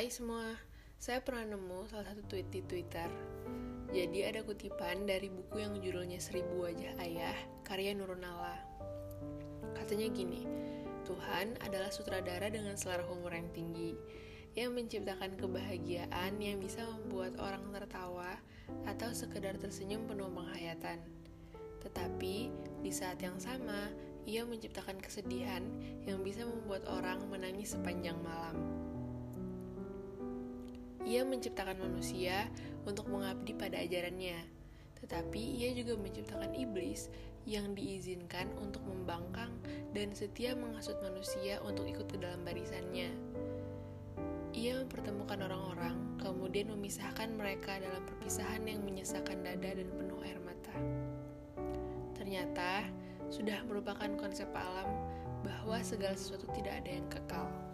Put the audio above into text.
Hai semua, saya pernah nemu salah satu tweet di Twitter. Jadi ada kutipan dari buku yang judulnya Seribu Wajah Ayah, karya Nurunala. Katanya gini, Tuhan adalah sutradara dengan selera humor yang tinggi, yang menciptakan kebahagiaan yang bisa membuat orang tertawa atau sekedar tersenyum penuh penghayatan. Tetapi di saat yang sama, ia menciptakan kesedihan yang bisa membuat orang menangis sepanjang malam. Ia menciptakan manusia untuk mengabdi pada ajarannya, tetapi ia juga menciptakan iblis yang diizinkan untuk membangkang dan setia menghasut manusia untuk ikut ke dalam barisannya. Ia mempertemukan orang-orang, kemudian memisahkan mereka dalam perpisahan yang menyesakan dada dan penuh air mata. Ternyata sudah merupakan konsep alam bahwa segala sesuatu tidak ada yang kekal.